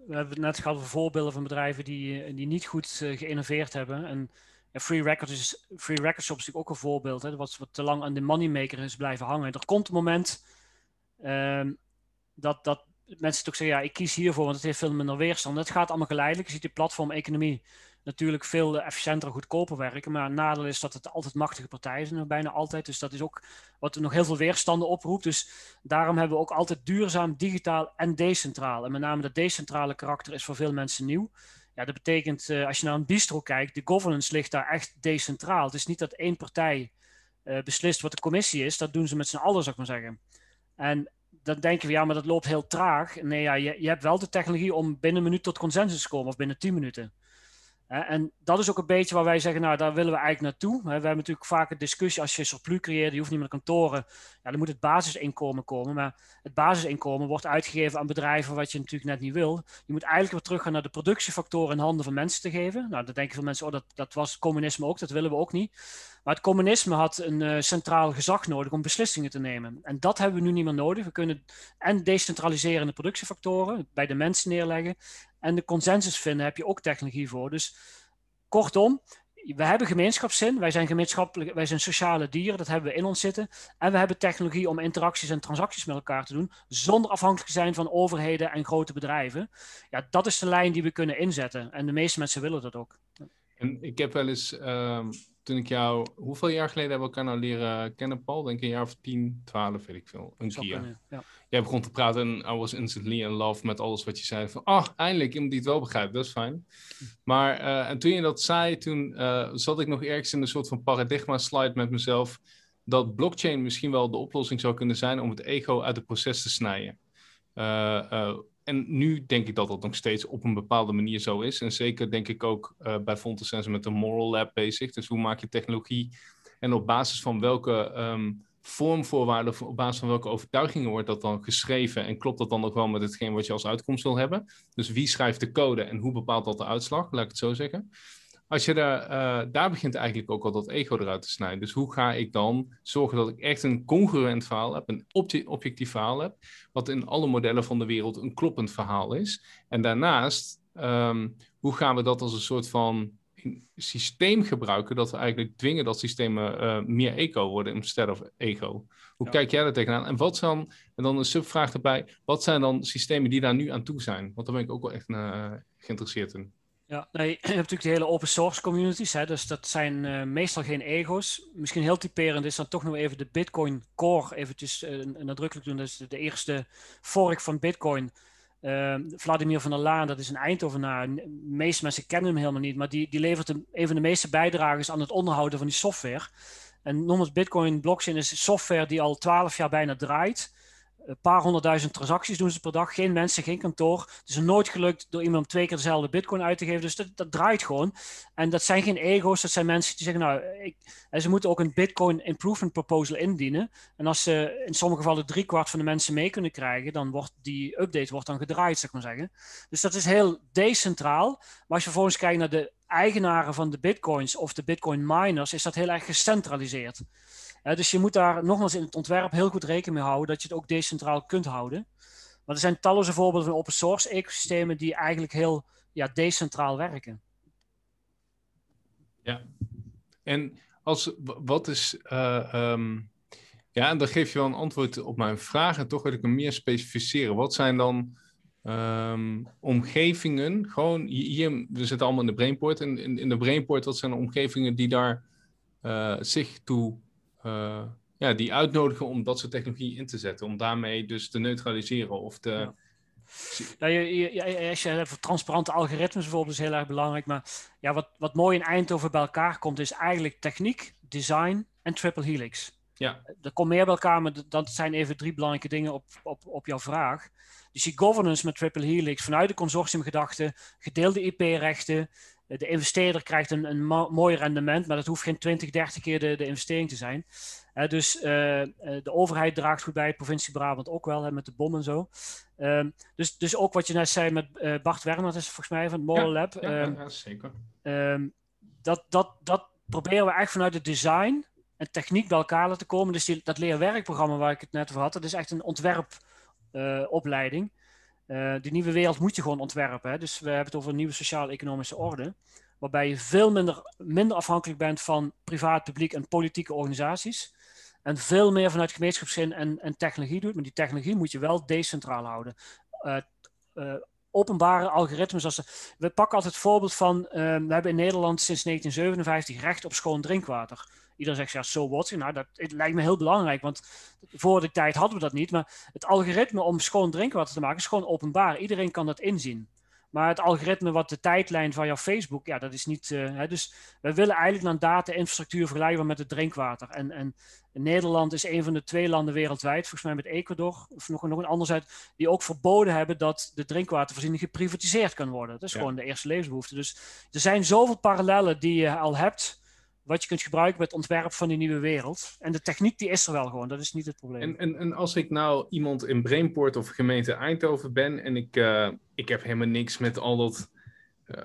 we hebben het net gehad over voorbeelden van bedrijven die, die niet goed uh, geïnnoveerd hebben. En Free Records is, Free Records Shop is natuurlijk ook een voorbeeld. Hè, wat, wat te lang aan de moneymaker is blijven hangen. Er komt een moment um, dat, dat mensen toch zeggen, ja, ik kies hiervoor, want het heeft veel minder weerstand. Het gaat allemaal geleidelijk. Je ziet die platformeconomie natuurlijk veel efficiënter en goedkoper werken. Maar het nadeel is dat het altijd machtige partijen zijn, bijna altijd. Dus dat is ook wat nog heel veel weerstanden oproept. Dus daarom hebben we ook altijd duurzaam, digitaal en decentraal. En met name dat decentrale karakter is voor veel mensen nieuw. Ja, dat betekent, uh, als je naar een bistro kijkt, de governance ligt daar echt decentraal. Het is niet dat één partij uh, beslist wat de commissie is. Dat doen ze met z'n allen, zou ik maar zeggen. En dan denken we, ja, maar dat loopt heel traag. Nee, ja, je, je hebt wel de technologie om binnen een minuut tot consensus te komen, of binnen tien minuten. En dat is ook een beetje waar wij zeggen, nou, daar willen we eigenlijk naartoe. We hebben natuurlijk vaak een discussie, als je surplus creëert, je hoeft niet meer kantoren, ja, dan moet het basisinkomen komen. Maar het basisinkomen wordt uitgegeven aan bedrijven wat je natuurlijk net niet wil. Je moet eigenlijk weer teruggaan naar de productiefactoren in handen van mensen te geven. Nou, dan denken veel mensen, oh, dat, dat was communisme ook, dat willen we ook niet. Maar het communisme had een uh, centraal gezag nodig om beslissingen te nemen. En dat hebben we nu niet meer nodig. We kunnen en decentraliseren de productiefactoren, bij de mensen neerleggen. En de consensus vinden heb je ook technologie voor. Dus kortom, we hebben gemeenschapszin. Wij zijn gemeenschappelijk, wij zijn sociale dieren. Dat hebben we in ons zitten. En we hebben technologie om interacties en transacties met elkaar te doen. Zonder afhankelijk te zijn van overheden en grote bedrijven. Ja, dat is de lijn die we kunnen inzetten. En de meeste mensen willen dat ook. En ik heb wel eens. Ehm, toen ik jou, hoeveel jaar geleden hebben we elkaar nou leren kennen, Paul? Denk een jaar of 10, 12, weet ik veel. Een keer. ja. Jij begon te praten en I was instantly in love met alles wat je zei. Van, ah, eindelijk iemand die het wel begrijpt, dat is fijn. Maar, uh, en toen je dat zei, toen uh, zat ik nog ergens in een soort van paradigma slide met mezelf. Dat blockchain misschien wel de oplossing zou kunnen zijn om het ego uit het proces te snijden. Uh, en nu denk ik dat dat nog steeds op een bepaalde manier zo is. En zeker denk ik ook uh, bij Fontosensor met de Moral Lab bezig. Dus hoe maak je technologie en op basis van welke um, vormvoorwaarden, op basis van welke overtuigingen wordt dat dan geschreven? En klopt dat dan nog wel met hetgeen wat je als uitkomst wil hebben? Dus wie schrijft de code en hoe bepaalt dat de uitslag? Laat ik het zo zeggen als je daar, uh, daar begint eigenlijk ook al dat ego eruit te snijden. Dus hoe ga ik dan zorgen dat ik echt een congruent verhaal heb, een objectief verhaal heb, wat in alle modellen van de wereld een kloppend verhaal is. En daarnaast, um, hoe gaan we dat als een soort van systeem gebruiken, dat we eigenlijk dwingen dat systemen uh, meer eco worden instead of ego. Hoe kijk jij daar tegenaan? En wat zijn, en dan een subvraag erbij, wat zijn dan systemen die daar nu aan toe zijn? Want daar ben ik ook wel echt uh, geïnteresseerd in. Ja, je hebt natuurlijk de hele open source communities, hè, dus dat zijn uh, meestal geen ego's. Misschien heel typerend is dan toch nog even de Bitcoin Core eventjes uh, nadrukkelijk doen. Dat de, eerste fork van Bitcoin. Uh, Vladimir van der Laan, dat is een Eindhovenaar. De meeste mensen kennen hem helemaal niet, maar die, die levert een, een van de meeste bijdragers aan het onderhouden van die software. En noem het Bitcoin blockchain is software die al twaalf jaar bijna draait een paar honderdduizend transacties doen ze per dag. Geen mensen, geen kantoor. Het is nooit gelukt door iemand twee keer dezelfde bitcoin uit te geven. Dus dat, dat draait gewoon. En dat zijn geen ego's. Dat zijn mensen die zeggen, nou, ik, en ze moeten ook een bitcoin improvement proposal indienen. En als ze in sommige gevallen drie kwart van de mensen mee kunnen krijgen, dan wordt die update wordt dan gedraaid, zeg maar zeggen. Dus dat is heel decentraal. Maar als je vervolgens kijkt naar de eigenaren van de bitcoins of de bitcoin miners, is dat heel erg gecentraliseerd dus je moet daar nogmaals in het ontwerp heel goed rekening mee houden dat je het ook decentraal kunt houden. Maar er zijn talloze voorbeelden van open source ecosystemen die eigenlijk heel ja, decentraal werken. Ja, en als, wat is, uh, um, ja, dan geef je wel een antwoord op mijn vraag en toch wil ik hem meer specificeren. Wat zijn dan um, omgevingen, gewoon hier, we zitten allemaal in de Brainport, en in, in de Brainport, wat zijn de omgevingen die daar uh, zich toe, uh, ja, die uitnodigen om dat soort technologie in te zetten, om daarmee dus te neutraliseren of te... Ja. Ja, je, je, als je hebt transparante algoritmes bijvoorbeeld, is heel erg belangrijk. Maar ja, wat, wat mooi in Eindhoven bij elkaar komt, is eigenlijk techniek, design en triple helix. Ja. Er komt meer bij elkaar, maar dat zijn even drie belangrijke dingen op, op, op jouw vraag. Dus die governance met triple helix vanuit de consortiumgedachte, gedeelde IP-rechten. De investeerder krijgt een, een mooi rendement, maar dat hoeft geen 20, 30 keer de, de investering te zijn. dus uh, de overheid draagt goed bij, provincie Brabant ook wel, met de bom en zo. Um, dus, dus ook wat je net zei met uh, Bart Werner, is volgens mij van het Model ja, Lab. Ja, um, ja zeker. Um, dat, dat, dat proberen we echt vanuit het design en techniek bij elkaar laten komen. Dus die, dat leerwerkprogramma waar ik het net over had, dat is echt een ontwerpopleiding. Uh, die nieuwe wereld moet je gewoon ontwerpen. Hè? Dus we hebben het over een nieuwe sociaal-economische orde. Waarbij je veel minder, minder afhankelijk bent van privaat, publiek en politieke organisaties. En veel meer vanuit gemeenschapszin en, en technologie doet. Maar die technologie moet je wel decentraal houden. Uh, uh, openbare algoritmes. Als we pakken altijd het voorbeeld van. We hebben in Nederland sinds 1957 recht op schoon drinkwater. Iedereen zegt, ja, zo so what? Nou, dat het lijkt me heel belangrijk, want voor de tijd hadden we dat niet. Maar het algoritme om schoon drinkwater te maken is gewoon openbaar. Iedereen kan dat inzien. Maar het algoritme wat de tijdlijn van jouw Facebook, ja, dat is niet. Uh, hè, dus we willen eigenlijk naar data-infrastructuur vergelijken met het drinkwater. En, en, Nederland is een van de twee landen wereldwijd, volgens mij met Ecuador, of nog, nog een ander uit, die ook verboden hebben dat de drinkwatervoorziening geprivatiseerd kan worden. Dat is ja. gewoon de eerste levensbehoefte. Dus er zijn zoveel parallellen die je al hebt wat je kunt gebruiken bij het ontwerp van die nieuwe wereld. En de techniek die is er wel gewoon, dat is niet het probleem. En, en, en als ik nou iemand in Brainport of gemeente Eindhoven ben en ik, uh, ik heb helemaal niks met al dat uh,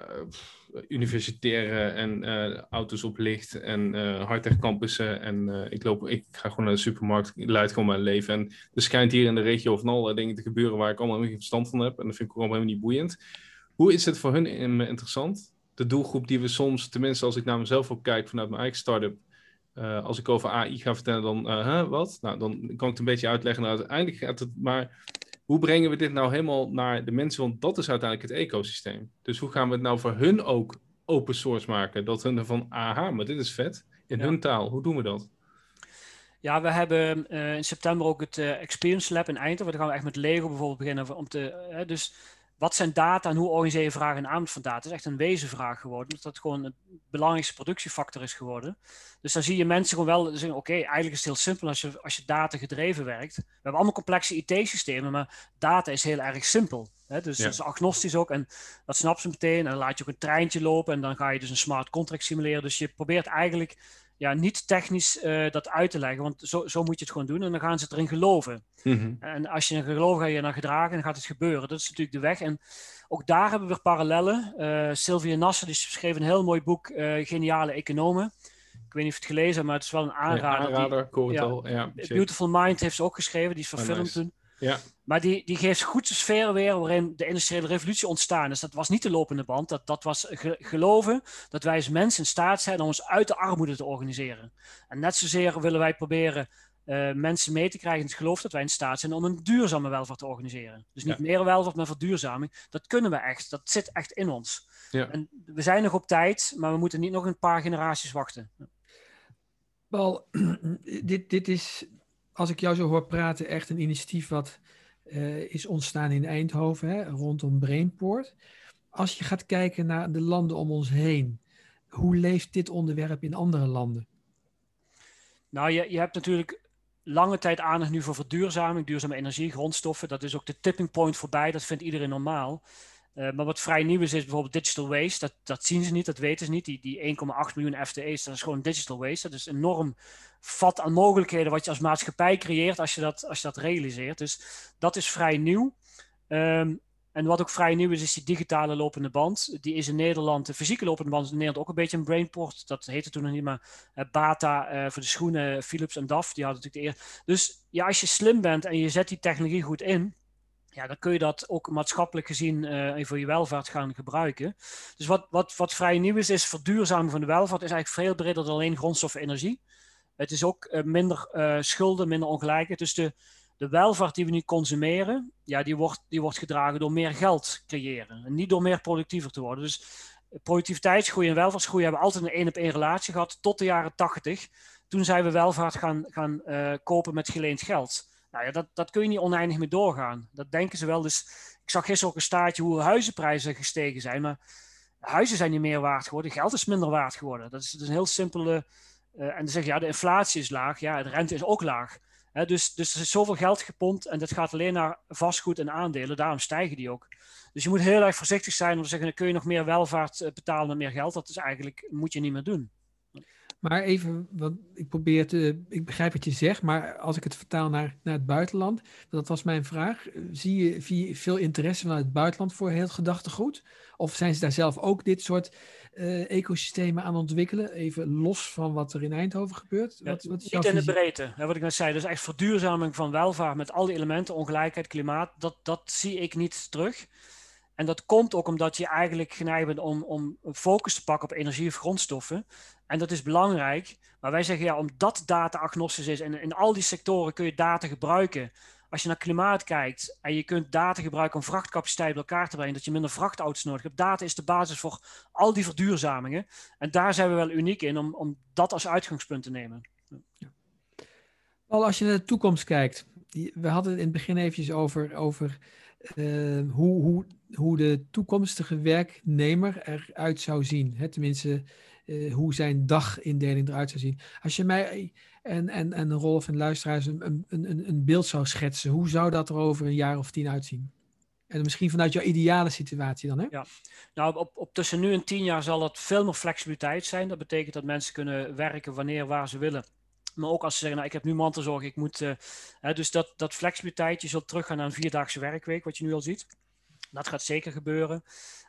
universitaire en uh, auto's op licht en uh, campussen en ik, loop, ik ga gewoon naar de supermarkt, luid gewoon mijn leven. En er schijnt hier in de regio van allerlei dingen te gebeuren waar ik allemaal geen verstand van heb en dat vind ik gewoon helemaal niet boeiend. Hoe is het voor hun interessant? De doelgroep die we soms, tenminste als ik naar mezelf ook kijk vanuit mijn eigen start-up, uh, als ik over AI ga vertellen, dan, uh, huh, wat? Nou, dan kan ik het een beetje uitleggen. Nou, uiteindelijk gaat het maar, hoe brengen we dit nou helemaal naar de mensen? Want dat is uiteindelijk het ecosysteem. Dus hoe gaan we het nou voor hun ook open source maken? Dat hun van, aha, maar dit is vet, in ja. hun taal. Hoe doen we dat? Ja, we hebben uh, in september ook het Experience Lab in Eindhoven. Daar gaan we echt met Lego bijvoorbeeld beginnen om te, dus wat zijn data en hoe organiseer je vraag en aanbod van data? Dat is echt een wezenvraag geworden, omdat dat gewoon een belangrijkste productiefactor is geworden. Dus dan zie je mensen gewoon wel zeggen, oké, okay, eigenlijk is het heel simpel als je, als je data gedreven werkt. We hebben allemaal complexe IT-systemen, maar data is heel erg simpel. Hè? Dus ja. dat is agnostisch ook en dat snapt ze meteen. En dan laat je ook een treintje lopen en dan ga je dus een smart contract simuleren. Dus je probeert eigenlijk ja, niet technisch uh, dat uit te leggen, want zo, zo moet je het gewoon doen en dan gaan ze erin geloven. Mm -hmm. En als je in geloof ga je naar gedragen en gaat het gebeuren. Dat is natuurlijk de weg. En ook daar hebben we weer parallellen. Uh, Sylvia Nasser die schreef een heel mooi boek, uh, Geniale Economen. Ik weet niet of je het gelezen hebt, maar het is wel een aanrader. Nee, aanrader, die, ja. Ja, Beautiful Mind heeft ze ook geschreven, die is verfilmd oh, nice. toen. Ja. Maar die, die geeft goed de sfeer weer waarin de industriële revolutie ontstaan is. Dat was niet de lopende band. Dat, dat was ge geloven dat wij als mensen in staat zijn om ons uit de armoede te organiseren. En net zozeer willen wij proberen uh, mensen mee te krijgen in het geloof dat wij in staat zijn om een duurzame welvaart te organiseren. Dus niet ja. meer welvaart, maar verduurzaming. Dat kunnen we echt. Dat zit echt in ons. Ja. En we zijn nog op tijd, maar we moeten niet nog een paar generaties wachten. Paul, dit, dit is als ik jou zo hoor praten, echt een initiatief wat uh, is ontstaan in Eindhoven, hè, rondom Brainport. Als je gaat kijken naar de landen om ons heen, hoe leeft dit onderwerp in andere landen? Nou, je, je hebt natuurlijk lange tijd aandacht nu voor verduurzaming, duurzame energie, grondstoffen. Dat is ook de tipping point voorbij, dat vindt iedereen normaal. Uh, maar wat vrij nieuw is, is bijvoorbeeld digital waste. Dat, dat zien ze niet, dat weten ze niet. Die, die 1,8 miljoen FTE's, dat is gewoon digital waste. Dat is enorm vat aan mogelijkheden wat je als maatschappij creëert als je dat, als je dat realiseert. Dus dat is vrij nieuw. Um, en wat ook vrij nieuw is, is die digitale lopende band. Die is in Nederland, de fysieke lopende band is in Nederland ook een beetje een brainport. Dat heette toen nog niet, maar uh, Bata uh, voor de schoenen, Philips en DAF, die hadden natuurlijk de eerste. Dus ja, als je slim bent en je zet die technologie goed in, ja, dan kun je dat ook maatschappelijk gezien uh, voor je welvaart gaan gebruiken. Dus wat, wat, wat vrij nieuw is, is verduurzaming van de welvaart, is eigenlijk veel breder dan alleen grondstof en energie. Het is ook uh, minder uh, schulden, minder ongelijkheid. Dus de, de welvaart die we nu consumeren, ja, die, wordt, die wordt gedragen door meer geld creëren. En niet door meer productiever te worden. Dus productiviteitsgroei en welvaartsgroei hebben altijd een één op één relatie gehad tot de jaren tachtig. Toen zijn we welvaart gaan, gaan kopen met geleend geld. Nou ja, dat, dat kun je niet oneindig mee doorgaan. Dat denken ze wel. Dus ik zag gisteren ook een staartje hoe huizenprijzen gestegen zijn. Maar huizen zijn niet meer waard geworden. Geld is minder waard geworden. Dat is, een heel simpele. Uh, en dan zeg je, ja, de inflatie is laag. Ja, de rente is ook laag. dus, dus er is zoveel geld gepompt en dat gaat alleen naar vastgoed en aandelen. Daarom stijgen die ook. Dus je moet heel erg voorzichtig zijn om te zeggen, dan kun je nog meer welvaart eh, betalen met meer geld. Dat is eigenlijk, moet je niet meer doen. Maar even, wat ik probeer te, ik begrijp wat je zegt, maar als ik het vertaal naar, naar het buitenland, dat was mijn vraag. Zie je, zie je veel interesse vanuit het buitenland voor heel gedachtegoed? Of zijn ze daar zelf ook dit soort uh, ecosystemen aan ontwikkelen? Even los van wat er in Eindhoven gebeurt. Wat, wat niet in de breedte, hè, wat ik net zei. Dus echt verduurzaming van welvaart met al die elementen, ongelijkheid, klimaat, dat, dat zie ik niet terug. En dat komt ook omdat je eigenlijk geneigd bent om, om focus te pakken op energie of grondstoffen. En dat is belangrijk. Maar wij zeggen ja, omdat data agnostisch is en in al die sectoren kun je data gebruiken. Als je naar klimaat kijkt en je kunt data gebruiken om vrachtcapaciteit bij elkaar te brengen, dat je minder vrachtauto's nodig hebt. Data is de basis voor al die verduurzamingen. En daar zijn we wel uniek in om, om dat als uitgangspunt te nemen. Ja. Als je naar de toekomst kijkt, we hadden het in het begin eventjes over, over uh, hoe, hoe, hoe de toekomstige werknemer eruit zou zien. Hè? Tenminste, uh, hoe zijn dagindeling eruit zou zien. Als je mij en, en, en Rolf en luisteraars een, een, een, een beeld zou schetsen, hoe zou dat er over een jaar of tien uitzien? En misschien vanuit jouw ideale situatie dan, hè? Ja, nou, op, op tussen nu en tien jaar zal dat veel meer flexibiliteit zijn. Dat betekent dat mensen kunnen werken wanneer, waar ze willen. Maar ook als ze zeggen, nou, ik heb nu mantelzorg, ik moet... Uh, hè, dus dat, dat flexibiliteit, je zult teruggaan naar een vierdaagse werkweek, wat je nu al ziet. Dat gaat zeker gebeuren.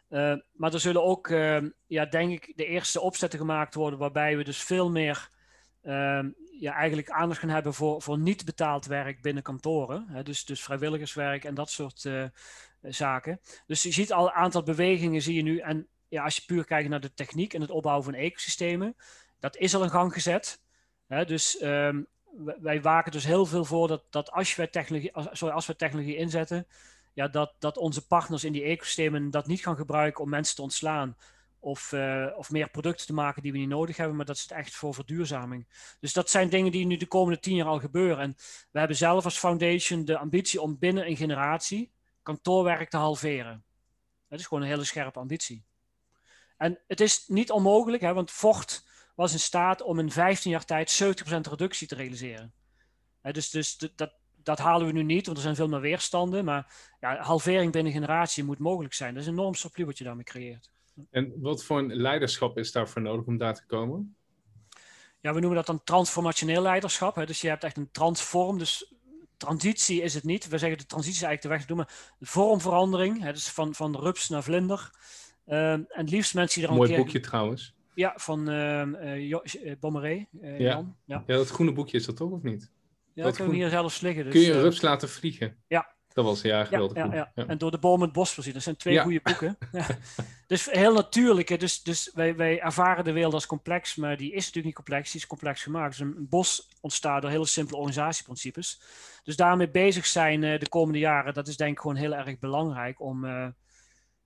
Uh, maar er zullen ook, uh, ja, denk ik, de eerste opzetten gemaakt worden waarbij we dus veel meer uh, ja, eigenlijk aandacht gaan hebben voor, voor niet betaald werk binnen kantoren. Hè, dus, dus vrijwilligerswerk en dat soort zaken. Dus je ziet al een aantal bewegingen, zie je nu. En ja, als je puur kijkt naar de techniek en het opbouwen van ecosystemen, dat is al in gang gezet. Hè, dus ehm, wij waken dus heel veel voor dat, dat als, we technologie, sorry, als we technologie inzetten, ja, dat, dat onze partners in die ecosystemen dat niet gaan gebruiken om mensen te ontslaan. Of, uh, of meer producten te maken die we niet nodig hebben, maar dat is het echt voor verduurzaming. Dus dat zijn dingen die nu de komende tien jaar al gebeuren. En we hebben zelf als foundation de ambitie om binnen een generatie kantoorwerk te halveren. Dat is gewoon een hele scherpe ambitie. En het is niet onmogelijk, hè, want vocht was in staat om in 15 jaar tijd 70% reductie te realiseren. dus dus dat, dat halen we nu niet, want er zijn veel meer weerstanden. Maar ja, halvering binnen generatie moet mogelijk zijn. Dat is een enorm surplus wat je daarmee creëert. En wat voor een leiderschap is daarvoor nodig om daar te komen? Ja, we noemen dat dan transformationeel leiderschap. Hè. Dus je hebt echt een transform. Dus transitie is het niet. We zeggen de transitie is eigenlijk de weg te doen. Maar vormverandering, hè, dus van, van rups naar vlinder. Uh, en liefst mensen die er een Mooi boekje trouwens. Ja, van uh, uh, Bommeré. Uh, ja. Jan. Ja. ja, dat groene boekje is dat toch, of niet? Ja, dat kunnen we hier zelfs liggen. Dus, Kun je een rups laten vliegen? Ja. Dat was ja geweldig. Ja, ja, ja, En door de boom het bos voorzien. Dat zijn twee goede boeken. Dus heel natuurlijk. Hè. Dus, dus wij, wij ervaren de wereld als complex, maar die is natuurlijk niet complex. Die is complex gemaakt. Dus een bos ontstaat door hele simpele organisatieprincipes. Dus daarmee bezig zijn de komende jaren, dat is denk ik gewoon heel erg belangrijk om,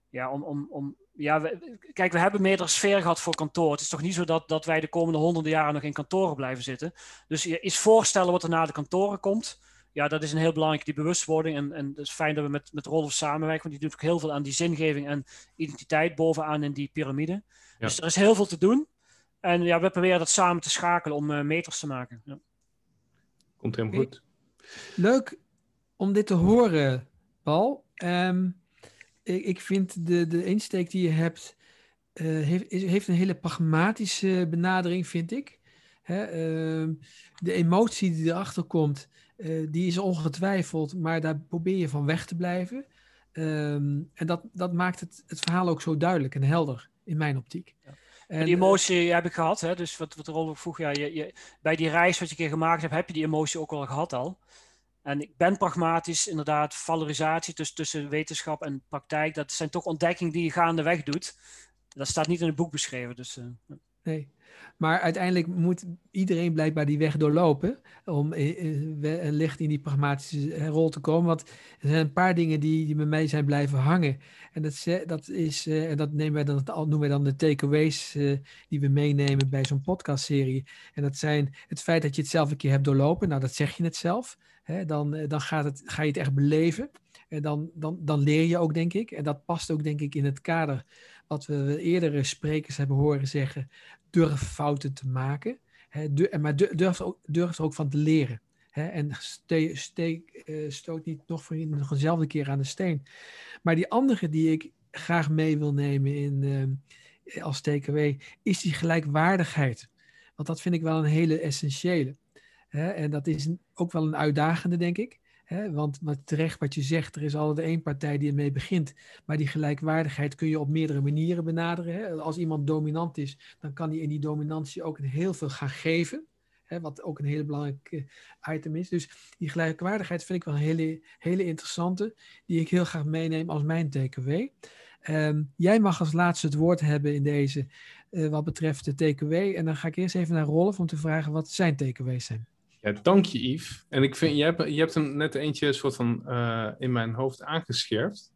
ja, om, om, om ja, we, kijk, we hebben meerdere sferen gehad voor kantoor. Het is toch niet zo dat, dat wij de komende honderden jaren nog in kantoren blijven zitten. Dus je is voorstellen wat er na de kantoren komt. Ja, dat is een heel belangrijke die bewustwording. En, en het is fijn dat we met, met Rolf samenwerken, want die doet ook heel veel aan die zingeving en identiteit bovenaan in die piramide. Dus er is heel veel te doen. En ja, we proberen dat samen te schakelen om uh, meters te maken. Ja. Komt helemaal goed. Leuk om dit te horen, Paul. Um, ik, ik vind de, de insteek die je hebt, uh, heeft, heeft een hele pragmatische benadering, vind ik. Hè, uh, de emotie die erachter komt, uh, die is ongetwijfeld, maar daar probeer je van weg te blijven. Um, en dat, dat maakt het, het verhaal ook zo duidelijk en helder in mijn optiek. Ja. En, die emotie heb ik gehad, hè? dus wat, wat Rolf vroeg, ja, je, je, bij die reis wat je een keer gemaakt hebt, heb je die emotie ook al gehad al. En ik ben pragmatisch, inderdaad, valorisatie tussen, tussen wetenschap en praktijk, dat zijn toch ontdekkingen die je gaandeweg doet. Dat staat niet in het boek beschreven. Dus, uh, nee. Maar uiteindelijk moet iedereen blijkbaar die weg doorlopen om licht in die pragmatische rol te komen. Want er zijn een paar dingen die, bij mij zijn blijven hangen. En dat, dat is, en dat nemen wij dan, noemen wij dan de takeaways die we meenemen bij zo'n podcastserie. En dat zijn het feit dat je het zelf een keer hebt doorlopen. Nou, dat zeg je het zelf. Hè, dan dan gaat het, ga je het echt beleven. En dan, dan, dan leer je ook, denk ik. En dat past ook, denk ik, in het kader wat we eerdere sprekers hebben horen zeggen durf fouten te maken. Hè, maar durf, durf er ook van te leren. Hè, en steek, eh, stoot niet nog voor nog eenzelfde keer aan de steen. Maar die andere die ik graag mee wil nemen in, uh, als TKW, is die gelijkwaardigheid. Want dat vind ik wel een hele essentiële. Hè, en dat is ook wel een uitdagende, denk ik. Hè? Want maar terecht wat je zegt, er is altijd één partij die ermee begint. Maar die gelijkwaardigheid kun je op meerdere manieren benaderen. Hè? Als iemand dominant is, dan kan hij in die dominantie ook heel veel gaan geven. Hè? Wat ook een hele belangrijk eh, item is. Dus die gelijkwaardigheid vind ik wel een hele, hele interessante. Die ik heel graag meeneem als mijn TKW. Ehm, jij mag als laatste het woord hebben in deze uh, wat betreft de TKW. En dan ga ik eerst even naar Rolf om te vragen wat zijn TKW's zijn. Ja, dank je, Yves. En ik vind, je hebt, je hebt hem net eentje soort van uh, in mijn hoofd aangescherpt.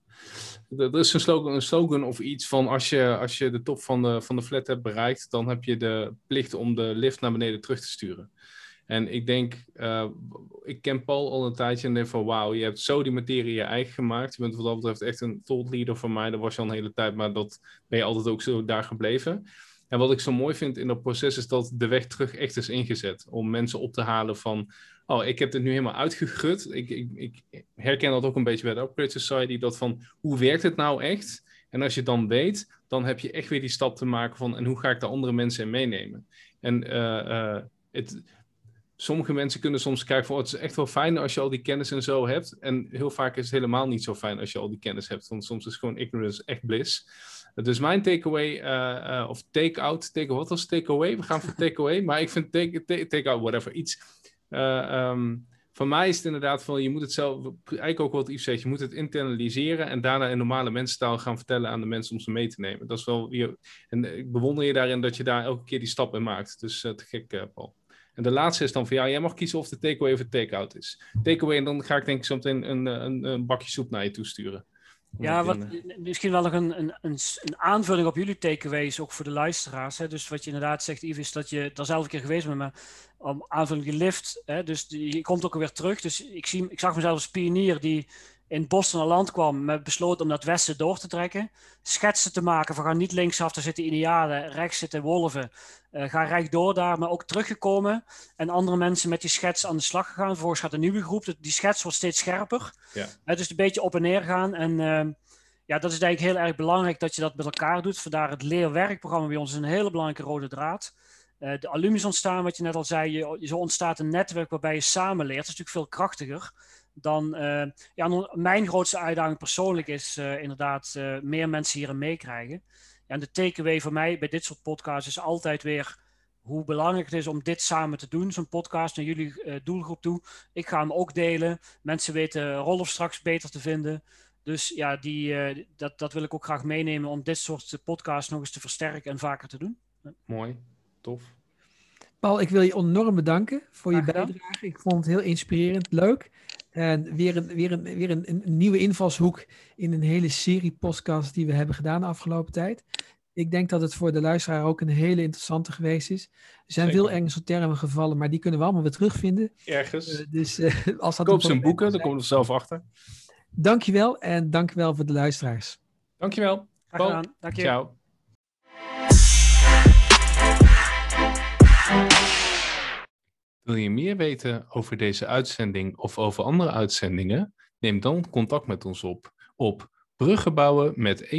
Er is een slogan, of iets van als je, als je de top van de, van de flat hebt bereikt, dan heb je de plicht om de lift naar beneden terug te sturen. En ik denk, uh, ik ken Paul al een tijdje en denk van wauw, je hebt zo die materie je eigen gemaakt. Je bent wat dat betreft echt een thought leader van mij. Dat was je al een hele tijd, maar dat ben je altijd ook zo daar gebleven. En wat ik zo mooi vind in dat proces is dat de weg terug echt is ingezet. Om mensen op te halen van, oh, ik heb het nu helemaal uitgegrut. Ik, ik, ik herken dat ook een beetje bij de Upgrade Society. Dat van, hoe werkt het nou echt? En als je het dan weet, dan heb je echt weer die stap te maken van, en hoe ga ik daar andere mensen in meenemen? En uh, het, sommige mensen kunnen soms kijken van, oh, het is echt wel fijn als je al die kennis en zo hebt. En heel vaak is het helemaal niet zo fijn als je al die kennis hebt. Want soms is gewoon ignorance echt bliss. Dus mijn takeaway, uh, uh, of take-out, take, wat was takeaway? We gaan voor takeaway, maar ik vind take-out, take whatever, iets. Uh, um, voor mij is het inderdaad van, je moet het zelf, eigenlijk ook wat Yves zegt, je moet het internaliseren en daarna in normale mensentaal gaan vertellen aan de mensen om ze mee te nemen. Dat is wel, je, en ik bewonder je daarin dat je daar elke keer die stap in maakt. Dus te gek, Paul. En de laatste is dan van, ja, jij mag kiezen of de takeaway of de take-out is. Takeaway, en dan ga ik denk ik zo meteen een, een, een bakje soep naar je toesturen. Ja, wat, misschien wel nog een, een, een, aanvulling op jullie takeaways, ook voor de luisteraars. Hè? Dus wat je inderdaad zegt, Yves, is dat je daar zelf een keer geweest bent, maar om aanvulling je lift, hè? dus die, je komt ook weer terug. Dus ik, zie, ik zag mezelf als pionier die in Boston land kwam, met besloten om naar het westen door te trekken. Schetsen te maken van ga niet linksaf, daar zitten idealen, rechts zitten wolven. Uh, ga rechtdoor daar, maar ook teruggekomen. En andere mensen met die schets aan de slag gegaan. Vervolgens gaat een nieuwe groep, die schets wordt steeds scherper. Ja. Uh, dus een beetje op en neer gaan. En uh, ja, dat is denk ik heel erg belangrijk dat je dat met elkaar doet. Vandaar het leerwerkprogramma bij ons is een hele belangrijke rode draad. de alumni's ontstaan, wat je net al zei, je, zo ontstaat een netwerk waarbij je samen leert. Dat is natuurlijk veel krachtiger dan uh, ja, mijn grootste uitdaging persoonlijk is uh, inderdaad uh, meer mensen hierin meekrijgen. Ja, en de takeaway voor mij bij dit soort podcasts is altijd weer hoe belangrijk het is om dit samen te doen, zo'n podcast naar jullie doelgroep toe. Ik ga hem ook delen. Mensen weten Rolf straks beter te vinden. Dus ja, die, dat, dat wil ik ook graag meenemen om dit soort podcasts nog eens te versterken en vaker te doen. Mooi, tof. Paul, ik wil je enorm bedanken voor je bijdrage. Ik vond het heel inspirerend, leuk. En weer een, weer een, weer een, een nieuwe invalshoek in een hele serie podcasts die we hebben gedaan de afgelopen tijd. Ik denk dat het voor de luisteraar ook een hele interessante geweest is. Er zijn veel Engelse termen gevallen, maar die kunnen we allemaal weer terugvinden. Ergens. Uh, dus, uh, als dat Koop zijn boeken, dan komen we er zelf achter. Dankjewel en dankjewel voor de luisteraars. Dankjewel. Graag gedaan. Dank je. Ciao. Wil je meer weten over deze uitzending of over andere uitzendingen? Neem dan contact met ons op op bruggenbouwen met.